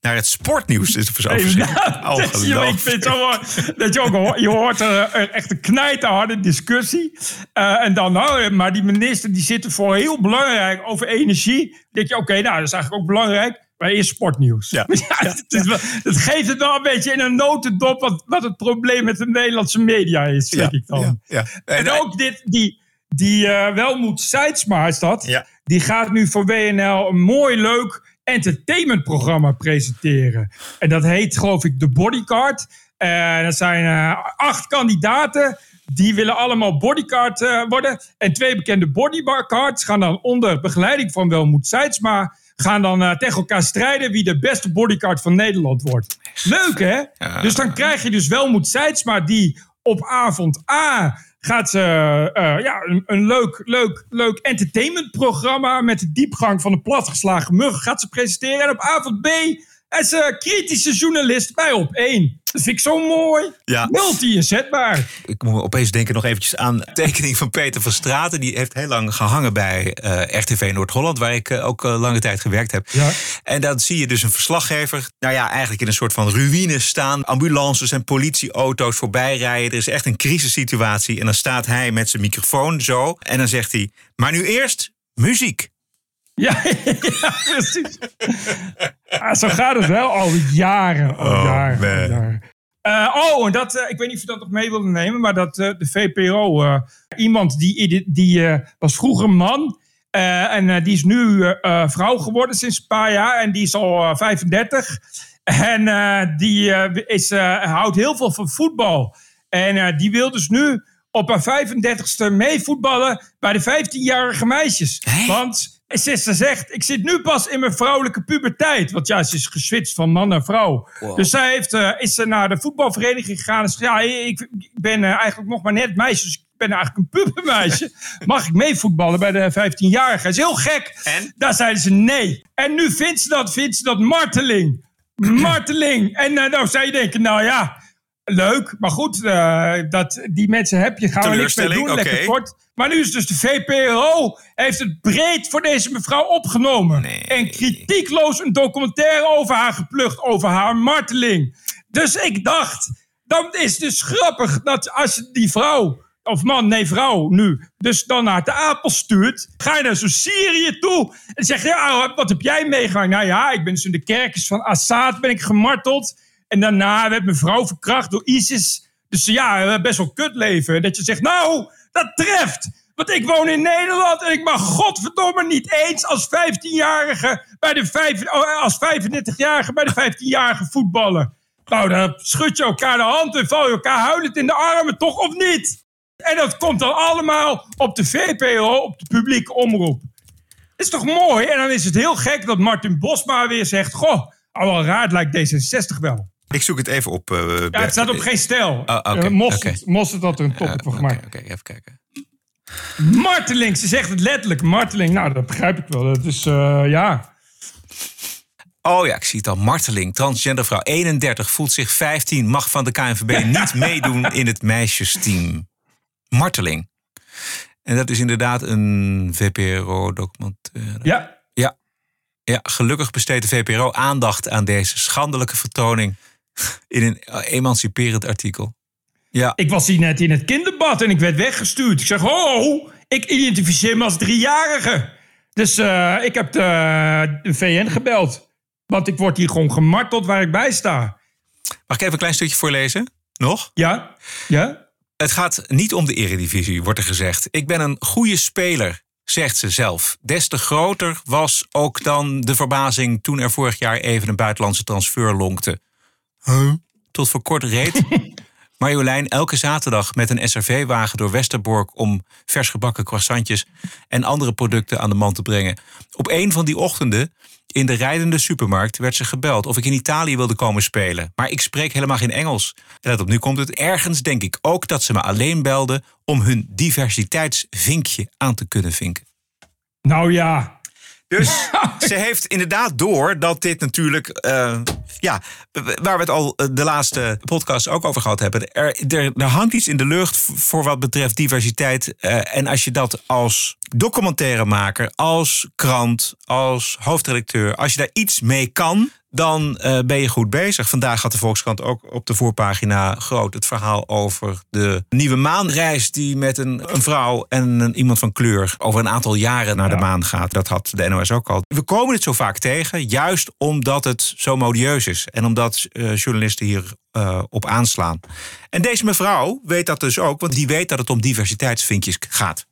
naar het sportnieuws. Is zo Hey, verschrikkelijk. nou, dat (laughs) je- ik vind het zo mooi dat je ook hoort, je hoort er eh, echt een knijterharde discussie. Eh, en dan, nou, maar die minister die zit er voor heel belangrijk over energie. Dan denk je, oké, nou, dat is eigenlijk ook belangrijk. Maar eerst sportnieuws. Ja. (laughs) het, is wel- het geeft het wel een beetje in een notendop wat, wat het probleem met de Nederlandse media is, denk ik dan. Ja, ja. En ook dit, die, die eh Welmoed Seidsma is dat. Die gaat nu voor WNL een mooi, leuk entertainmentprogramma presenteren. En dat heet, geloof ik, The Bodyguard. En dat zijn eh, acht kandidaten. Die willen allemaal bodyguard eh, worden. En twee bekende bodyguards gaan dan onder begeleiding van Welmoed Seidsma... gaan dan eh, tegen elkaar strijden wie de beste bodyguard van Nederland wordt. Leuk, hè? Ja. Dus dan krijg je dus Welmoed Seidsma die Op avond A gaat ze eh, ja, een, een leuk, leuk, leuk entertainmentprogramma met de diepgang van een platgeslagen mug gaat ze presenteren. En op avond B is ze kritische journalist bij op 1. Dat vind ik zo mooi. Ja. Multi-inzetbaar. Ik moet opeens denken nog eventjes aan de tekening van Peter van Straten. Die heeft heel lang gehangen bij eh, RTV Noord-Holland, waar ik eh, ook eh, lange tijd gewerkt heb. Ja. En dan zie je dus een verslaggever, nou ja, eigenlijk in een soort van ruïne staan. Ambulances en politieauto's voorbij rijden. Er is echt een crisissituatie. En dan staat hij met zijn microfoon zo. En dan zegt hij, maar nu eerst muziek. Ja, (laughs) ja precies. Ah, zo gaat het wel al jaren. Al Oh, jaren, al man. jaren. Eh, oh, en dat, eh, ik weet niet of je dat nog mee wilde nemen, maar dat eh, de VPRO, eh, iemand die, die, eh, was vroeger man eh, en die is nu vrouw geworden sinds een paar jaar en die is al eh, 35. En eh, die eh, is, eh, houdt heel veel van voetbal. En eh, die wil dus nu op haar 35ste meevoetballen bij de 15-jarige meisjes. Want ze zegt, ik zit nu pas in mijn vrouwelijke puberteit. Want ja, ze is geswitcht van man naar vrouw. Wow. Dus zij heeft, eh, is ze naar de voetbalvereniging gegaan. En zegt, ja, ik, ben eh, eigenlijk nog maar net meisje. Dus ik ben eigenlijk een pubermeisje. (laughs) Mag ik meevoetballen bij de 15-jarige? Dat is heel gek. En? Daar zeiden ze nee. En nu vindt ze dat, vindt ze dat marteling. Marteling. En eh, nou zou je denken, nou ja, leuk. Maar goed, eh, dat, die mensen heb je. Gaan we niks mee doen. Lekker kort. Maar nu is dus de VPRO heeft het breed voor deze mevrouw opgenomen. En kritiekloos een documentaire over haar geplucht, over haar marteling. Dus ik dacht, dan is het dus grappig dat als je die vrouw, of man, nee vrouw nu, dus dan naar de Apel stuurt, ga je naar zo'n Syrië toe en zeg je, ja, wat heb jij meegemaakt? Nou ja, ik ben dus in de kerkers van Assad ben ik gemarteld. En daarna werd mijn vrouw verkracht door ISIS. Dus ja, best wel kut leven. Dat je zegt, nou, dat treft. Want ik woon in Nederland en ik mag godverdomme niet eens als 15-jarige bij de oh, als 35-jarige bij de 15-jarige voetballen. Nou, dan schud je elkaar de hand en val je elkaar huilend in de armen, toch of niet? En dat komt dan allemaal op de VPRO, op de publieke omroep. is toch mooi? En dan is het heel gek dat Martin Bosma weer zegt... Goh, al raar, lijkt D66 wel. Ik zoek het even op. eh, Ja, het staat op geen stijl. Oh, Eh, Mosterd, oké. Mosterd had er een topic van gemaakt. Oké, even kijken. Marteling, ze zegt het letterlijk. Marteling, nou, dat begrijp ik wel. Dat is, eh, ja... Oh ja, ik zie het al. Marteling, transgender vrouw, 31, voelt zich 15, mag van de KNVB (laughs) niet meedoen in het meisjesteam. Marteling. En dat is inderdaad een VPRO-documentaire. Ja. Ja. Ja, gelukkig besteedt de VPRO aandacht aan deze schandelijke vertoning in een emanciperend artikel. Ja. Ik was hier net in het kinderbad en ik werd weggestuurd. Ik zeg, oh, ik identificeer me als driejarige. Dus eh, ik heb de, de VN gebeld. Want ik word hier gewoon gemarteld waar ik bij sta. Mag ik even een klein stukje voorlezen? Nog? Ja. Ja. Het gaat niet om de eredivisie, wordt er gezegd. Ik ben een goede speler, zegt ze zelf. Des te groter was ook dan de verbazing toen er vorig jaar even een buitenlandse transfer lonkte. Tot voor kort reed (laughs) Marjolein elke zaterdag met een SRV-wagen door Westerbork om vers gebakken croissantjes en andere producten aan de man te brengen. Op een van die ochtenden in de rijdende supermarkt werd ze gebeld of ik in Italië wilde komen spelen. Maar ik spreek helemaal geen Engels. En let op, nu komt het. Ergens denk ik ook dat ze me alleen belden om hun diversiteitsvinkje aan te kunnen vinken. Nou ja. Dus (laughs) ze heeft inderdaad door dat dit natuurlijk, eh, ja, waar we het al eh, de laatste podcast ook over gehad hebben. Er, er, er hangt iets in de lucht voor wat betreft diversiteit. eh, en als je dat als documentairemaker, als krant, als hoofdredacteur, als je daar iets mee kan, dan eh, ben je goed bezig. Vandaag had de Volkskrant ook op de voorpagina groot het verhaal over de nieuwe maanreis die met een, een vrouw en een, iemand van kleur over een aantal jaren naar de maan gaat. Dat had de NOS ook al. We komen het zo vaak tegen, juist omdat het zo modieus is en omdat eh, journalisten hier eh, op aanslaan. En deze mevrouw weet dat dus ook, want die weet dat het om diversiteitsvinkjes gaat.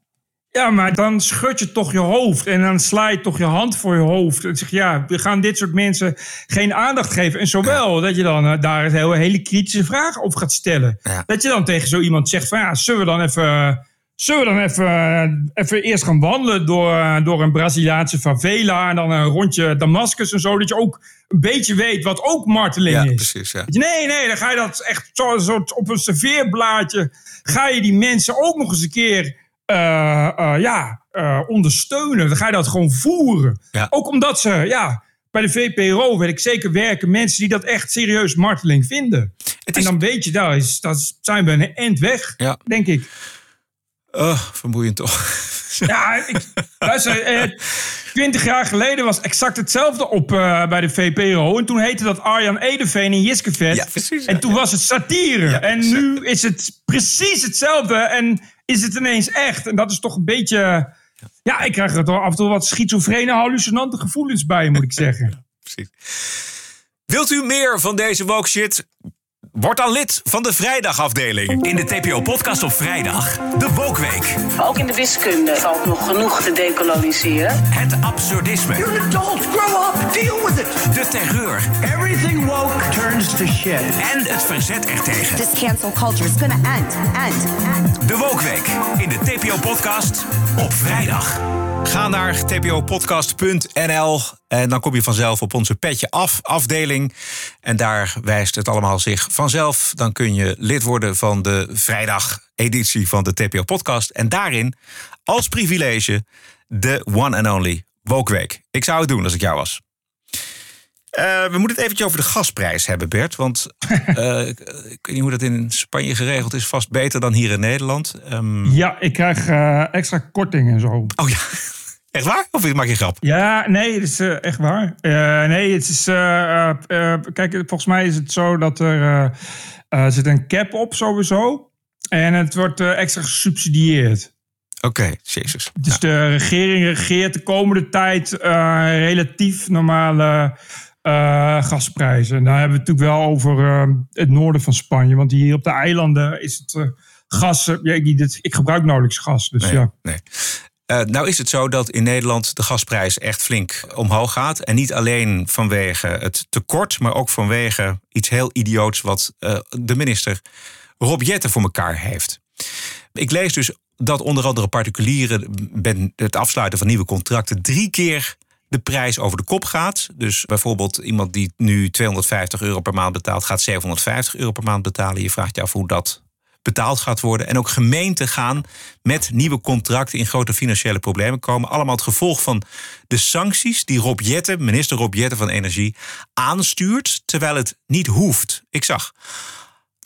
Ja, maar dan schud je toch je hoofd en dan sla je toch je hand voor je hoofd. En zeg je, ja, we gaan dit soort mensen geen aandacht geven. En zowel dat je dan eh, daar een hele, hele kritische vraag over gaat stellen. Dat je dan tegen zo iemand zegt van, ja, zullen we dan even, Zullen we dan even, even eerst gaan wandelen door, door een Braziliaanse favela en dan een rondje Damascus en zo, dat je ook een beetje weet wat ook marteling Ja, is. precies. Ja. Nee, nee, dan ga je dat echt zo, zo op een serveerblaadje. Ga je die mensen ook nog eens een keer eh, eh, ja, eh, ondersteunen. Dan ga je dat gewoon voeren. Ja. Ook omdat ze, ja, bij de VPRO weet ik zeker werken mensen die dat echt serieus marteling vinden. En dan weet je, daar is, dat zijn we een eind weg, Ja. denk ik. Oh, vermoeiend toch. Ja, ik, luister, eh, 20 jaar geleden was exact hetzelfde op eh, bij de VPRO. En toen heette dat Arjan Edeveen en Jiskevet. Ja, precies, En toen was het satire. en nu is het precies hetzelfde en is het ineens echt. En dat is toch een beetje... Ja, ik krijg er toch af en toe wat schizofrene, hallucinante gevoelens bij, moet ik zeggen. (laughs) Precies. Wilt u meer van deze woke shit? Word dan lid van de vrijdagafdeling. In de TPO-podcast op vrijdag, de Wokweek. Ook in de wiskunde valt nog genoeg te decoloniseren. Het absurdisme. You're an adult. Grow up. Deal with it. De terreur. Everything woke turns to shit. En het verzet ertegen. This cancel culture is gonna end, end, end. De Wokweek in de TPO-podcast op vrijdag. Ga naar tpopodcast.nl en dan kom je vanzelf op onze petje af afdeling. En daar wijst het allemaal zich vanzelf. Dan kun je lid worden van de vrijdag-editie van de TPO Podcast. En daarin, als privilege, de one and only Wokweek. Ik zou het doen als ik jou was. Eh, we moeten het eventjes over de gasprijs hebben, Bert. Want (laughs) eh, ik, weet niet hoe dat in Spanje geregeld is. Vast beter dan hier in Nederland. Ehm, Ja, ik krijg eh, extra korting en zo. Oh ja, (laughs) echt waar? Of maak je een grap? Ja, nee, het is echt waar. Nee, het is. kijk, volgens mij is het zo dat er. zit een cap op sowieso. En het wordt extra gesubsidieerd. Oké, jezus. Dus de regering regeert de komende tijd relatief normale eh, gasprijzen. En daar hebben we het natuurlijk wel over eh, het noorden van Spanje. Want hier op de eilanden is het eh, gas. eh, ja, ik, ik gebruik nauwelijks gas. Dus Nee, ja. nee. Nou is het zo dat in Nederland de gasprijs echt flink omhoog gaat. En niet alleen vanwege het tekort, maar ook vanwege iets heel idioots wat de minister Rob Jetten voor elkaar heeft. Ik lees dus dat onder andere particulieren bij het afsluiten van nieuwe contracten drie keer de prijs over de kop gaat. Dus bijvoorbeeld iemand die nu 250 euro per maand betaalt, gaat 750 euro per maand betalen. Je vraagt je af hoe dat betaald gaat worden. En ook gemeenten gaan met nieuwe contracten in grote financiële problemen komen. Allemaal het gevolg van de sancties die Rob Jetten, minister Rob Jetten van Energie, aanstuurt, terwijl het niet hoeft. Ik zag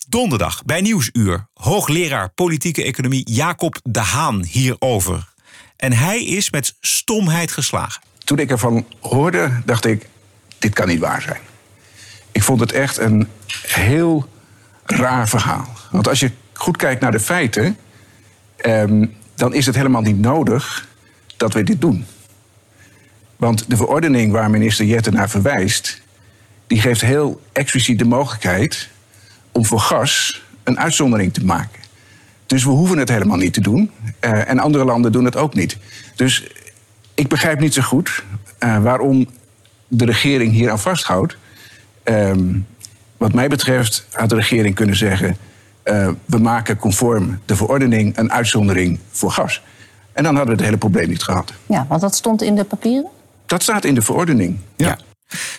donderdag bij Nieuwsuur hoogleraar politieke economie Jacob de Haan hierover. En hij is met stomheid geslagen. Toen ik ervan hoorde, dacht ik, dit kan niet waar zijn. Ik vond het echt een heel raar verhaal. Want als je goed kijkt naar de feiten, ehm, dan is het helemaal niet nodig dat we dit doen. Want de verordening waar minister Jetten naar verwijst, die geeft heel expliciet de mogelijkheid om voor gas een uitzondering te maken. Dus we hoeven het helemaal niet te doen. Eh, en andere landen doen het ook niet. Dus ik begrijp niet zo goed eh, waarom de regering hier aan vasthoudt. Ehm, wat mij betreft had de regering kunnen zeggen... eh, we maken conform de verordening een uitzondering voor gas. En dan hadden we het hele probleem niet gehad. Ja, want dat stond in de papieren. Dat staat in de verordening. Ja.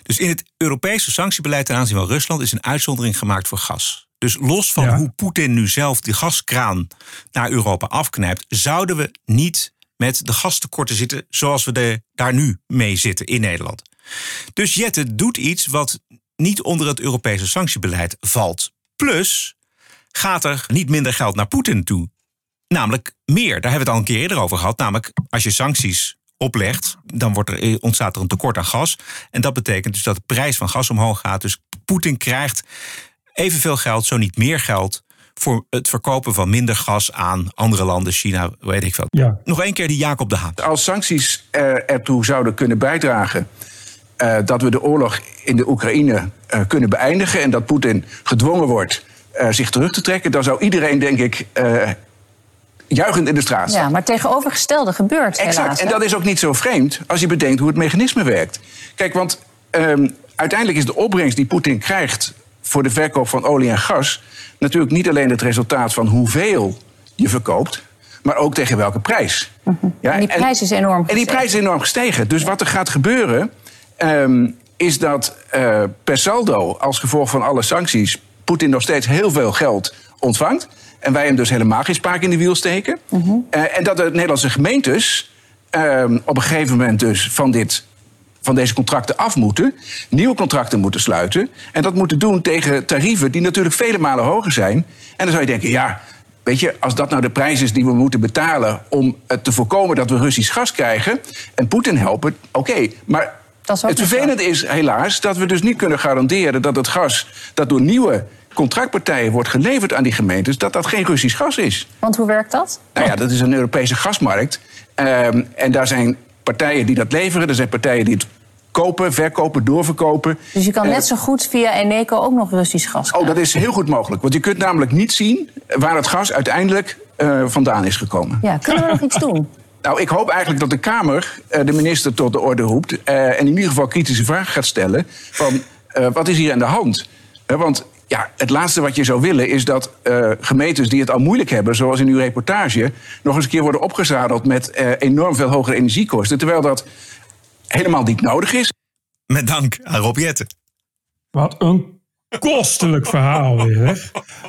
Dus in het Europese sanctiebeleid ten aanzien van Rusland is een uitzondering gemaakt voor gas. Dus los van hoe Poetin nu zelf die gaskraan naar Europa afknijpt, zouden we niet met de gastekorten zitten zoals we daar nu mee zitten in Nederland. Dus Jette doet iets wat niet onder het Europese sanctiebeleid valt. Plus gaat er niet minder geld naar Poetin toe. Namelijk meer. Daar hebben we het al een keer eerder over gehad. Namelijk als je sancties oplegt, dan wordt er, ontstaat er een tekort aan gas. En dat betekent dus dat de prijs van gas omhoog gaat. Dus Poetin krijgt evenveel geld, zo niet meer geld, voor het verkopen van minder gas aan andere landen, China, weet ik veel. Ja. Nog één keer die Jacob de Haan. Als sancties er, ertoe zouden kunnen bijdragen eh, dat we de oorlog in de Oekraïne eh, kunnen beëindigen en dat Poetin gedwongen wordt eh, zich terug te trekken, dan zou iedereen, denk ik, eh, juichend in de straat staan. Ja, maar het tegenovergestelde gebeurt Exact. helaas. En dat is ook niet zo vreemd als je bedenkt hoe het mechanisme werkt. Kijk, want ehm, uiteindelijk is de opbrengst die Poetin krijgt voor de verkoop van olie en gas natuurlijk niet alleen het resultaat van hoeveel je verkoopt, maar ook tegen welke prijs. Ja, en die prijs is enorm En die prijs is enorm gestegen. Dus wat er gaat gebeuren, ehm, is dat eh, per saldo, als gevolg van alle sancties, Poetin nog steeds heel veel geld ontvangt. En wij hem dus helemaal geen spaak in de wiel steken. Eh, en dat de Nederlandse gemeentes ehm, op een gegeven moment dus van, dit, van deze contracten af moeten. Nieuwe contracten moeten sluiten. En dat moeten doen tegen tarieven die natuurlijk vele malen hoger zijn. En dan zou je denken, ja, weet je, als dat nou de prijs is die we moeten betalen om eh, te voorkomen dat we Russisch gas krijgen en Poetin helpen, oké. Maar het vervelende is helaas dat we dus niet kunnen garanderen dat het gas dat door nieuwe contractpartijen wordt geleverd aan die gemeentes, dat dat geen Russisch gas is. Want hoe werkt dat? Nou ja, dat is een Europese gasmarkt. Ehm, en daar zijn partijen die dat leveren, er zijn partijen die het kopen, verkopen, doorverkopen. Dus je kan Eh, net zo goed via Eneco ook nog Russisch gas Oh, dat is heel goed mogelijk. Want je kunt namelijk niet zien waar het gas uiteindelijk eh, vandaan is gekomen. Ja, kunnen we nog iets doen? (laughs) Nou, ik hoop eigenlijk dat de Kamer eh, de minister tot de orde roept... eh, en in ieder geval kritische vragen gaat stellen van eh, wat is hier aan de hand? Eh, want ja, het laatste wat je zou willen is dat eh, gemeentes die het al moeilijk hebben... zoals in uw reportage, nog eens een keer worden opgezadeld... met eh, enorm veel hogere energiekosten, terwijl dat helemaal niet nodig is. Met dank aan Rob Jetten. Wat een kostelijk verhaal weer. Hè?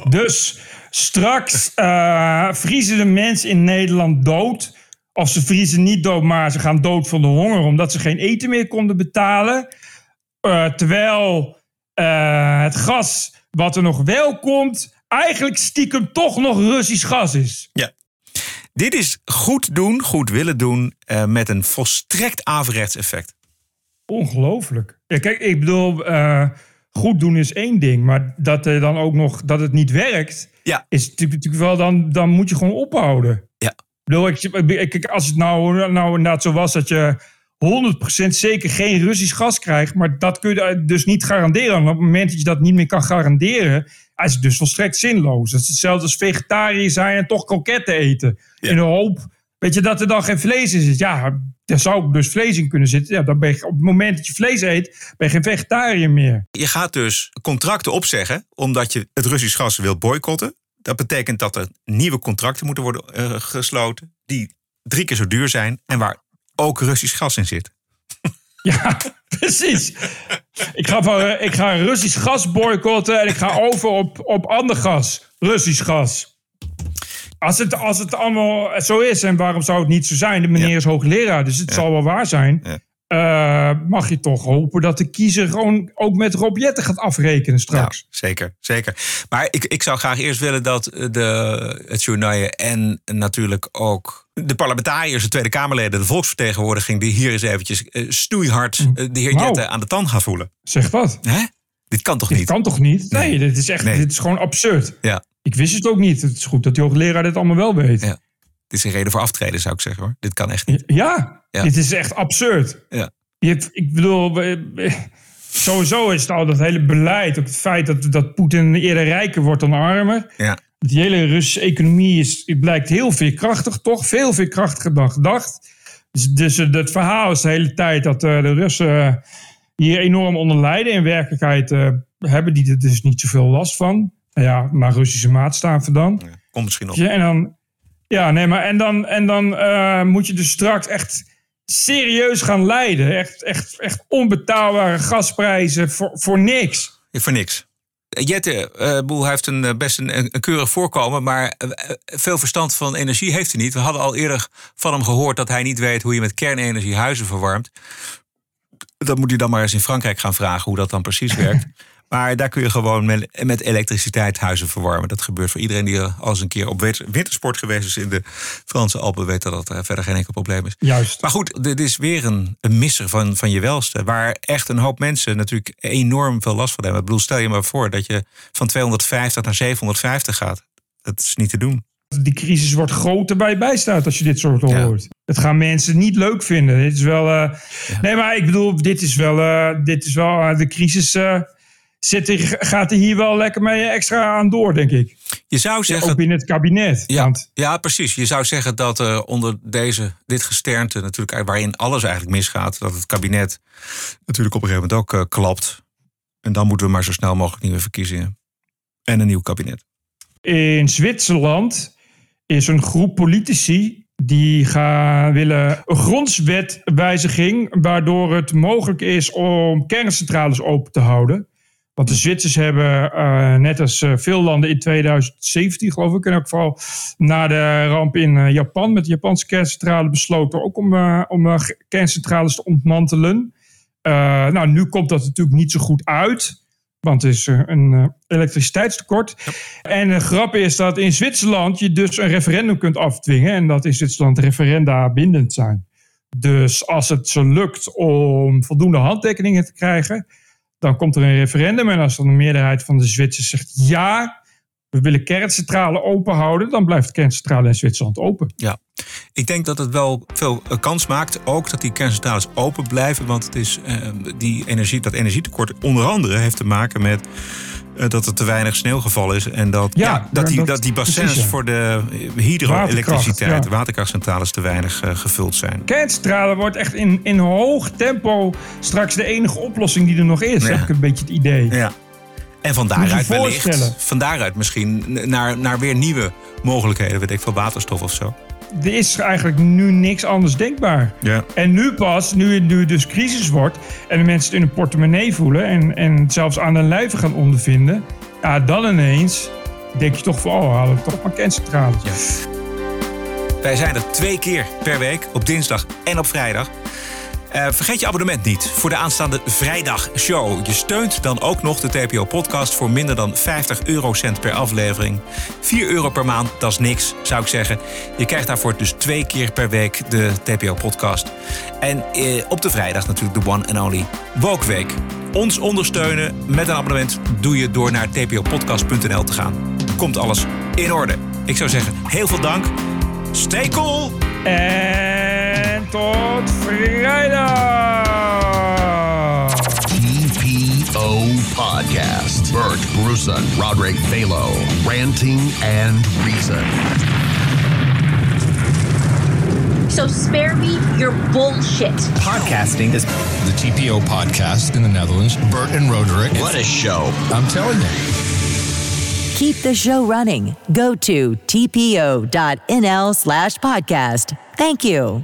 Dus straks eh, vriezen de mensen in Nederland dood. Of ze vriezen niet dood, maar ze gaan dood van de honger... omdat ze geen eten meer konden betalen. Eh, terwijl eh, het gas wat er nog wel komt... eigenlijk stiekem toch nog Russisch gas is. Ja. Dit is goed doen, goed willen doen eh, met een volstrekt averechts effect. Ongelooflijk. Ja, kijk, ik bedoel, eh, goed doen is één ding, maar dat er dan ook nog dat het niet werkt, ja. is natuurlijk wel dan, dan moet je gewoon ophouden. Ja. Ik bedoel, ik, ik, ik- als het nou, nou inderdaad zo was dat je 100% zeker geen Russisch gas krijgt, maar dat kun je dus niet garanderen. En op het moment dat je dat niet meer kan garanderen, is het dus volstrekt zinloos. Dat is hetzelfde als vegetariër zijn en toch kroketten eten. In de hoop, weet je, dat er dan geen vlees in zit. Ja, daar zou dus vlees in kunnen zitten. Ja, dan ben je op het moment dat je vlees eet, ben je geen vegetariër meer. Je gaat dus contracten opzeggen omdat je het Russisch gas wil boycotten. Dat betekent dat er nieuwe contracten moeten worden eh, gesloten die drie keer zo duur zijn en waar ook Russisch gas in zit. (laughs) Ja, precies. Ik ga, van, ik ga Russisch gas boycotten en ik ga over op, op ander gas. Russisch gas. Als het, als het allemaal zo is, en waarom zou het niet zo zijn? De meneer is hoogleraar, dus het zal wel waar zijn. Eh, mag je toch hopen dat de kiezer gewoon ook met Rob Jetten gaat afrekenen straks. Ja, zeker, zeker. Maar ik, ik zou graag eerst willen dat de, het journaal en natuurlijk ook de parlementariërs, de Tweede Kamerleden, de volksvertegenwoordiging, die hier eens eventjes eh, stoeihard eh, de heer Wauw. Jetten aan de tand gaan voelen. Zeg wat? Hè? Dit kan toch Dit niet? kan toch niet? Nee, dit is echt Nee. dit is gewoon absurd. Ja. Ik wist het ook niet. Het is goed dat die hoogleraar dit allemaal wel weet. Ja. Dit is een reden voor aftreden, zou ik zeggen hoor. Dit kan echt niet. Ja, Ja. dit is echt absurd. Ja. Je hebt, ik bedoel, sowieso is het al dat hele beleid, ook het feit dat, dat Poetin eerder rijker wordt dan armer. Ja. Die hele Russische economie is, het blijkt heel veerkrachtig, toch? Veel veerkrachtiger dan gedacht. Dus, dus eh, het verhaal is de hele tijd dat eh, de Russen eh, hier enorm onder lijden. In werkelijkheid eh, hebben die er dus niet zoveel last van. Nou ja, naar Russische maatstaven dan. Komt misschien nog. Ja, en dan, ja, nee, maar en dan, en dan eh, moet je dus straks echt serieus gaan leiden. Echt, echt, echt onbetaalbare gasprijzen voor, voor niks. Voor niks. Jette, eh, Boel hij heeft een, eh, best een, een keurig voorkomen, maar veel verstand van energie heeft hij niet. We hadden al eerder van hem gehoord dat hij niet weet hoe je met kernenergie huizen verwarmt. Dat moet hij dan maar eens in Frankrijk gaan vragen hoe dat dan precies werkt. (laughs) Maar daar kun je gewoon met, met elektriciteit huizen verwarmen. Dat gebeurt voor iedereen die al eens een keer op wintersport geweest is in de Franse Alpen, weet dat dat eh, verder geen enkel probleem is. Juist. Maar goed, dit is weer een, een misser van, van je welste. Waar echt een hoop mensen natuurlijk enorm veel last van hebben. Ik bedoel, stel je maar voor dat je van 250 naar 750 gaat. Dat is niet te doen. Die crisis wordt groter bij je bijstaat als je dit soort hoort. Dat gaan mensen niet leuk vinden. Dit is wel. eh, Nee, maar ik bedoel, dit is wel. eh, dit is wel de crisis. Eh, zit gaat er hier wel lekker mee extra aan door, denk ik. Je zou zeggen. Ook binnen het kabinet. Ja, ja, precies. Je zou zeggen dat eh, onder deze, dit gesternte, natuurlijk, waarin alles eigenlijk misgaat, dat het kabinet natuurlijk op een gegeven moment ook eh, klapt. En dan moeten we maar zo snel mogelijk nieuwe verkiezingen. En een nieuw kabinet. In Zwitserland is een groep politici die gaan, willen een grondwetwijziging waardoor het mogelijk is om kerncentrales open te houden. Want de Zwitsers hebben, eh, net als eh, veel landen in 2017 geloof ik, in elk geval na de ramp in eh, Japan met de Japanse kerncentrale besloten ook om, om kerncentrales te ontmantelen. Nou, nu komt dat natuurlijk niet zo goed uit. Want er is een elektriciteitstekort. En de grap is dat in Zwitserland je dus een referendum kunt afdwingen. En dat in Zwitserland referenda bindend zijn. Dus als het ze lukt om voldoende handtekeningen te krijgen, dan komt er een referendum. En als dan een meerderheid van de Zwitsers zegt ja, we willen kerncentrale open houden, dan blijft de kerncentrale in Zwitserland open. Ja, ik denk dat het wel veel eh, kans maakt ook dat die kerncentrales open blijven. Want het is, eh, die energie, dat energietekort onder andere heeft te maken met dat er te weinig sneeuw gevallen is. En dat, Ja, ja, dat, die, dat- dat die bassins precies, ja. voor de hydro-elektriciteit, Waterkracht, ja. waterkrachtcentrales te weinig eh, gevuld zijn. Kerncentrale wordt echt in, in hoog tempo straks de enige oplossing die er nog is. Heb ik een beetje het idee. Ja. En van daaruit wellicht, van daaruit misschien naar, naar weer nieuwe mogelijkheden, weet ik veel, waterstof of zo. Er is eigenlijk nu niks anders denkbaar. Ja. En nu pas, nu, nu het dus crisis wordt en de mensen het in hun portemonnee voelen en, en het zelfs aan hun lijve gaan ondervinden, ja, dan ineens denk je toch van, oh, halen we toch maar kerncentrales. Wij zijn er twee keer per week, op dinsdag en op vrijdag. Eh, vergeet je abonnement niet voor de aanstaande vrijdagshow. Je steunt dan ook nog de TPO-podcast voor minder dan 50 eurocent per aflevering. 4 euro per maand, dat is niks, zou ik zeggen. Je krijgt daarvoor dus twee keer per week de TPO-podcast. En eh, op de vrijdag natuurlijk de one and only Woke Week. Ons ondersteunen met een abonnement doe je door naar tpopodcast.nl te gaan. Komt alles in orde. Ik zou zeggen, heel veel dank. Stay cool! En tot vrijdag! TPO Podcast. Bert Bruson, Roderick Balo, ranting and reason. So spare me your bullshit. Podcasting is the TPO podcast in the Netherlands. Bert and Roderick. What a show. I'm telling you. Keep the show running. Go to tpo.nl slash podcast. Thank you.